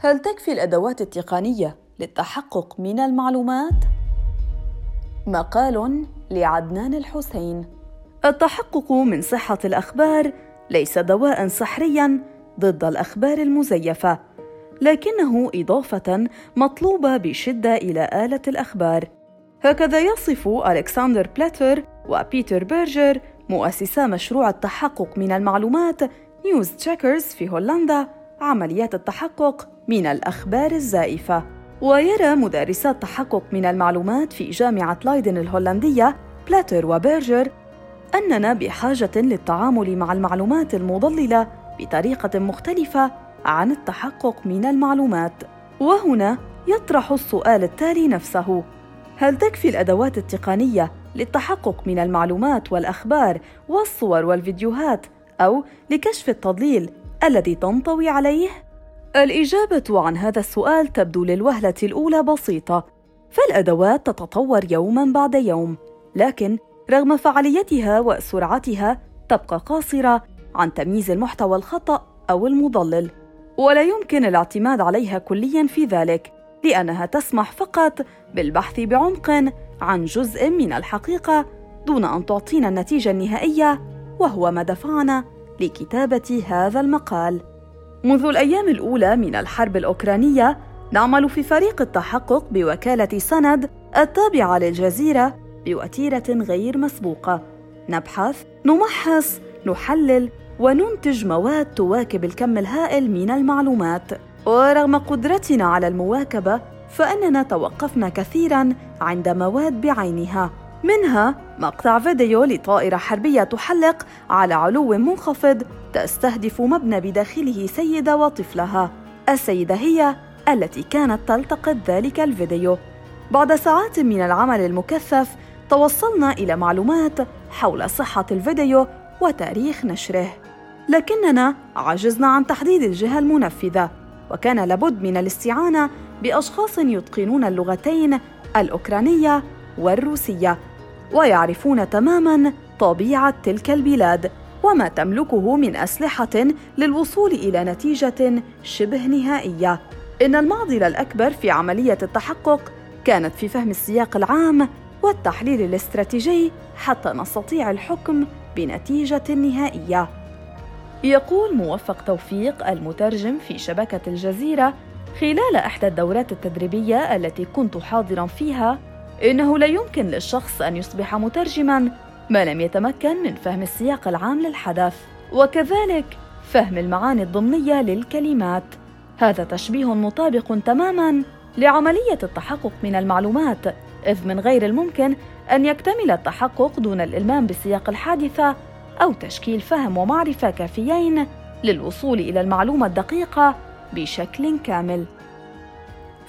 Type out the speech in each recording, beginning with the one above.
هل تكفي الأدوات التقنية للتحقق من المعلومات؟ مقال لعدنان الحسين. التحقق من صحة الأخبار ليس دواء سحريا ضد الأخبار المزيفة لكنه إضافة مطلوبة بشدة إلى آلة الأخبار. هكذا يصف ألكسندر بلاتر وبيتر بيرجر مؤسسا مشروع التحقق من المعلومات نيوز تشيكرز في هولندا عمليات التحقق من الأخبار الزائفة. ويرى مدرسا التحقق من المعلومات في جامعة لايدن الهولندية بلاتر وبيرجر أننا بحاجة للتعامل مع المعلومات المضللة بطريقة مختلفة عن التحقق من المعلومات. وهنا يطرح السؤال التالي نفسه. هل تكفي الأدوات التقنية للتحقق من المعلومات والأخبار والصور والفيديوهات أو لكشف التضليل الذي تنطوي عليه؟ الإجابة عن هذا السؤال تبدو للوهلة الأولى بسيطة فالأدوات تتطور يوما بعد يوم لكن رغم فعاليتها وسرعتها تبقى قاصرة عن تمييز المحتوى الخطأ أو المضلل ولا يمكن الاعتماد عليها كليا في ذلك لأنها تسمح فقط بالبحث بعمق عن جزء من الحقيقة دون أن تعطينا النتيجة النهائية وهو ما دفعنا لكتابة هذا المقال. منذ الأيام الأولى من الحرب الأوكرانية نعمل في فريق التحقق بوكالة سند التابعه للجزيرة بوتيرة غير مسبوقة. نبحث نمحص نحلل وننتج مواد تواكب الكم الهائل من المعلومات. ورغم قدرتنا على المواكبة فإننا توقفنا كثيرا عند مواد بعينها. منها مقطع فيديو لطائرة حربية تحلق على علو منخفض تستهدف مبنى بداخله سيدة وطفلها. السيدة هي التي كانت تلتقط ذلك الفيديو. بعد ساعات من العمل المكثف توصلنا إلى معلومات حول صحة الفيديو وتاريخ نشره. لكننا عجزنا عن تحديد الجهة المنفذة وكان لابد من الاستعانة بأشخاص يتقنون اللغتين الأوكرانية والروسية. ويعرفون تماما طبيعة تلك البلاد وما تملكه من أسلحة للوصول إلى نتيجة شبه نهائية. إن المعضله الأكبر في عملية التحقق كانت في فهم السياق العام والتحليل الاستراتيجي حتى نستطيع الحكم بنتيجة نهائية. يقول موفق توفيق المترجم في شبكة الجزيرة خلال إحدى الدورات التدريبية التي كنت حاضرا فيها إنه لا يمكن للشخص أن يصبح مترجما ما لم يتمكن من فهم السياق العام للحدث وكذلك فهم المعاني الضمنية للكلمات هذا تشبيه مطابق تماما لعملية التحقق من المعلومات إذ من غير الممكن أن يكتمل التحقق دون الإلمام بسياق الحادثة أو تشكيل فهم ومعرفة كافيين للوصول إلى المعلومة الدقيقة بشكل كامل.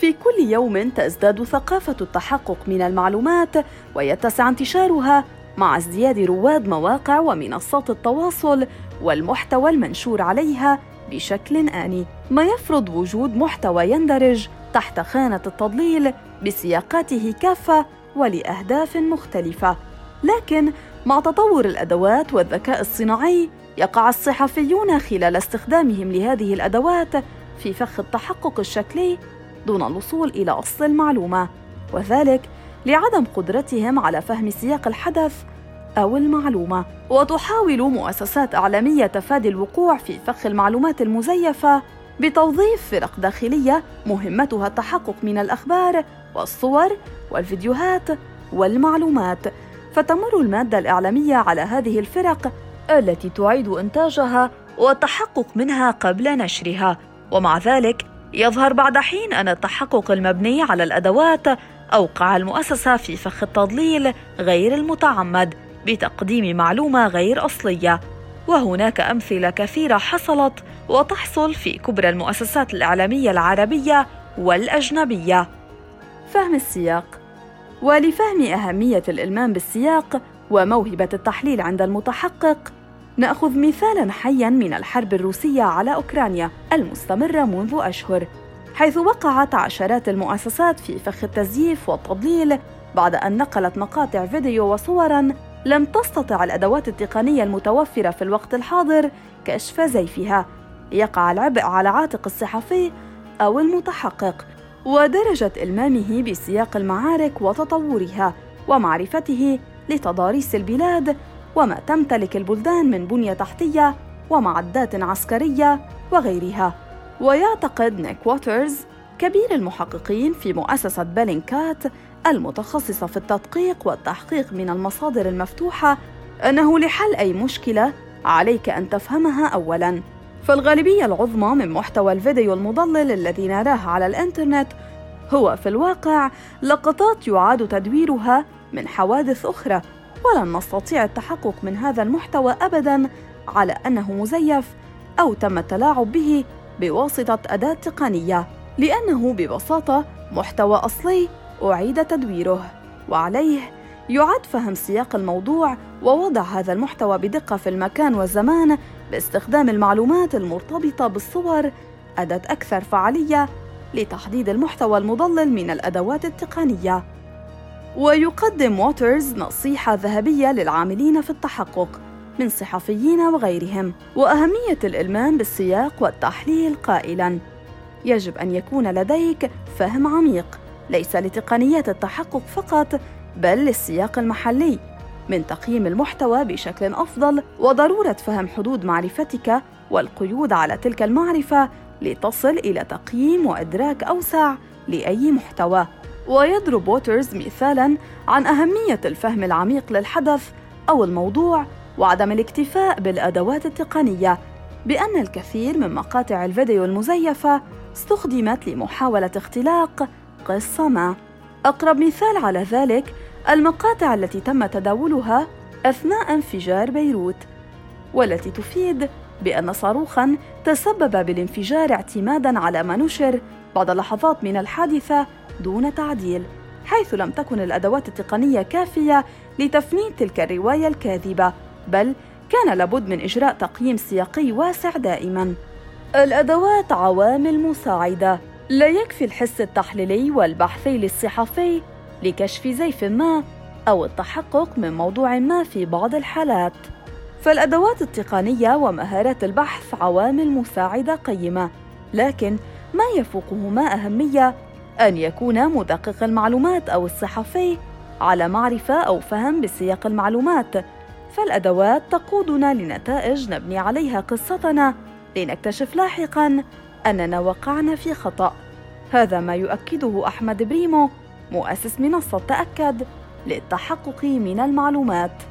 في كل يوم تزداد ثقافة التحقق من المعلومات ويتسع انتشارها مع ازدياد رواد مواقع ومنصات التواصل والمحتوى المنشور عليها بشكل آني، ما يفرض وجود محتوى يندرج تحت خانة التضليل بسياقاته كافة ولأهداف مختلفة. لكن مع تطور الأدوات والذكاء الصناعي يقع الصحفيون خلال استخدامهم لهذه الأدوات في فخ التحقق الشكلي دون الوصول إلى أصل المعلومة وذلك لعدم قدرتهم على فهم سياق الحدث أو المعلومة. وتحاول مؤسسات إعلامية تفادي الوقوع في فخ المعلومات المزيفة بتوظيف فرق داخلية مهمتها التحقق من الأخبار والصور والفيديوهات والمعلومات. فتمر المادة الإعلامية على هذه الفرق التي تعيد إنتاجها والتحقق منها قبل نشرها. ومع ذلك يظهر بعد حين أن التحقق المبني على الأدوات أوقع المؤسسة في فخ التضليل غير المتعمد بتقديم معلومة غير أصلية. وهناك أمثلة كثيرة حصلت وتحصل في كبرى المؤسسات الإعلامية العربية والأجنبية. فهم السياق. ولفهم أهمية الإلمام بالسياق وموهبة التحليل عند المتحقق نأخذ مثالا حيا من الحرب الروسية على أوكرانيا المستمرة منذ أشهر حيث وقعت عشرات المؤسسات في فخ التزييف والتضليل بعد أن نقلت مقاطع فيديو وصورا لم تستطع الأدوات التقنية المتوفرة في الوقت الحاضر كشف زيفها. يقع العبء على عاتق الصحفي أو المتحقق ودرجة إلمامه بسياق المعارك وتطورها ومعرفته لتضاريس البلاد وما تمتلك البلدان من بنية تحتية ومعدات عسكرية وغيرها. ويعتقد نيك ووترز كبير المحققين في مؤسسة بيلينكات المتخصصة في التدقيق والتحقيق من المصادر المفتوحة أنه لحل أي مشكلة عليك أن تفهمها أولاً. فالغالبية العظمى من محتوى الفيديو المضلل الذي نراه على الإنترنت هو في الواقع لقطات يعاد تدويرها من حوادث أخرى. ولن نستطيع التحقق من هذا المحتوى أبداً على أنه مزيف أو تم التلاعب به بواسطة أداة تقنية لأنه ببساطة محتوى أصلي أعيد تدويره وعليه يعد فهم سياق الموضوع ووضع هذا المحتوى بدقة في المكان والزمان باستخدام المعلومات المرتبطة بالصور أداة أكثر فعالية لتحديد المحتوى المضلل من الأدوات التقنية. ويقدم ووترز نصيحة ذهبية للعاملين في التحقق من صحفيين وغيرهم وأهمية الإلمام بالسياق والتحليل قائلاً: يجب أن يكون لديك فهم عميق ليس لتقنيات التحقق فقط بل للسياق المحلي. من تقييم المحتوى بشكل أفضل وضرورة فهم حدود معرفتك والقيود على تلك المعرفة لتصل إلى تقييم وإدراك أوسع لأي محتوى. ويضرب ووترز مثالا عن أهمية الفهم العميق للحدث أو الموضوع وعدم الاكتفاء بالأدوات التقنية بأن الكثير من مقاطع الفيديو المزيفة استخدمت لمحاولة اختلاق قصة ما. أقرب مثال على ذلك المقاطع التي تم تداولها أثناء انفجار بيروت والتي تفيد بأن صاروخا تسبب بالانفجار اعتمادا على ما نشر بعد لحظات من الحادثة دون تعديل حيث لم تكن الأدوات التقنية كافية لتفنيد تلك الرواية الكاذبة بل كان لابد من إجراء تقييم سياقي واسع دائما. الأدوات عوامل مساعدة لا يكفي الحس التحليلي والبحثي للصحفي لكشف زيف ما أو التحقق من موضوع ما في بعض الحالات. فالأدوات التقنية ومهارات البحث عوامل مساعدة قيمة لكن ما يفوقهما أهمية أن يكون مدقق المعلومات أو الصحفي على معرفة أو فهم بسياق المعلومات. فالأدوات تقودنا لنتائج نبني عليها قصتنا لنكتشف لاحقاً أننا وقعنا في خطأ. هذا ما يؤكده أحمد بريمو مؤسس منصة تأكد للتحقق من المعلومات.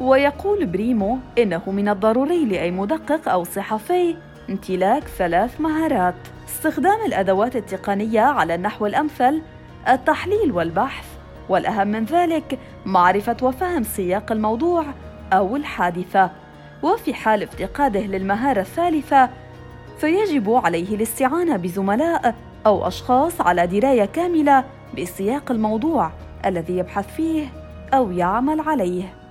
ويقول بريمو إنه من الضروري لأي مدقق أو صحفي امتلاك ثلاث مهارات استخدام الأدوات التقنية على النحو الأمثل التحليل والبحث والأهم من ذلك معرفة وفهم سياق الموضوع أو الحادثة وفي حال افتقاده للمهارة الثالثة فيجب عليه الاستعانة بزملاء أو أشخاص على دراية كاملة بسياق الموضوع الذي يبحث فيه أو يعمل عليه.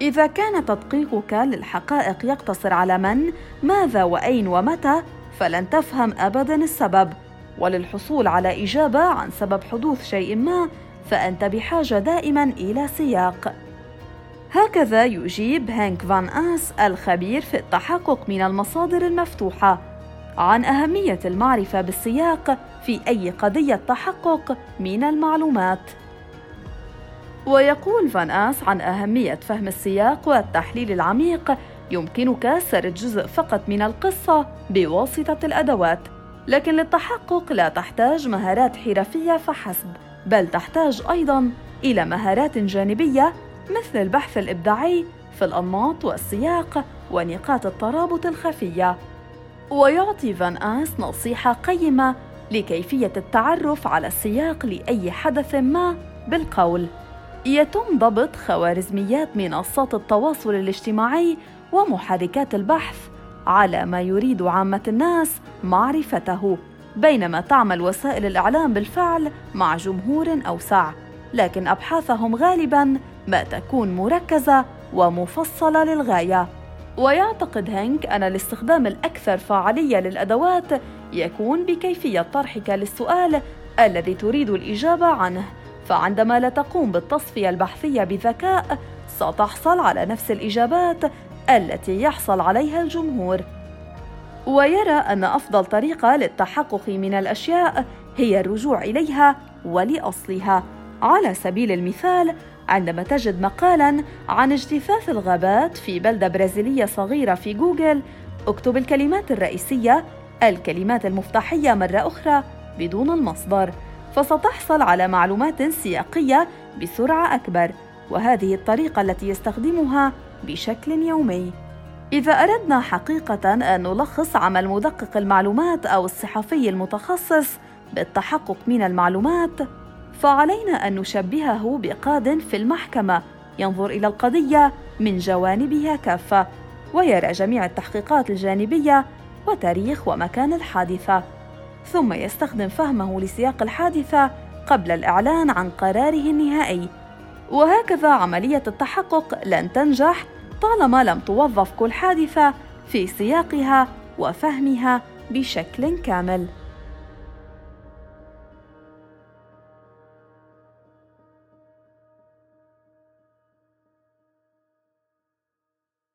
إذا كان تدقيقك للحقائق يقتصر على من، ماذا وأين ومتى، فلن تفهم أبداً السبب، وللحصول على إجابة عن سبب حدوث شيء ما، فأنت بحاجة دائماً إلى سياق. هكذا يجيب هانك فان آس الخبير في التحقق من المصادر المفتوحة عن أهمية المعرفة بالسياق في أي قضية تحقق من المعلومات. ويقول فان آس عن أهمية فهم السياق والتحليل العميق يمكنك سرد جزء فقط من القصة بواسطة الأدوات، لكن للتحقق لا تحتاج مهارات حرفية فحسب، بل تحتاج أيضاً إلى مهارات جانبية مثل البحث الإبداعي في الأنماط والسياق ونقاط الترابط الخفية. ويعطي فان آس نصيحة قيمة لكيفية التعرف على السياق لأي حدث ما بالقول يتم ضبط خوارزميات منصات التواصل الاجتماعي ومحركات البحث على ما يريد عامة الناس معرفته بينما تعمل وسائل الإعلام بالفعل مع جمهور أوسع. لكن أبحاثهم غالباً ما تكون مركزة ومفصلة للغاية. ويعتقد هينك أن الاستخدام الأكثر فعالية للأدوات يكون بكيفية طرحك للسؤال الذي تريد الإجابة عنه. فعندما لا تقوم بالتصفية البحثية بذكاء ستحصل على نفس الإجابات التي يحصل عليها الجمهور. ويرى أن أفضل طريقة للتحقق من الأشياء هي الرجوع إليها ولأصلها. على سبيل المثال عندما تجد مقالا عن اجتثاث الغابات في بلدة برازيلية صغيرة في جوجل اكتب الكلمات الرئيسية الكلمات المفتاحية مرة أخرى بدون المصدر. فستحصل على معلومات سياقية بسرعة أكبر وهذه الطريقة التي يستخدمها بشكل يومي. إذا أردنا حقيقة أن نلخص عمل مدقق المعلومات أو الصحفي المتخصص بالتحقق من المعلومات فعلينا أن نشبهه بقاد في المحكمة ينظر إلى القضية من جوانبها كافة ويرى جميع التحقيقات الجانبية وتاريخ ومكان الحادثة. ثم يستخدم فهمه لسياق الحادثة قبل الإعلان عن قراره النهائي. وهكذا عملية التحقق لن تنجح طالما لم توظف كل حادثة في سياقها وفهمها بشكل كامل.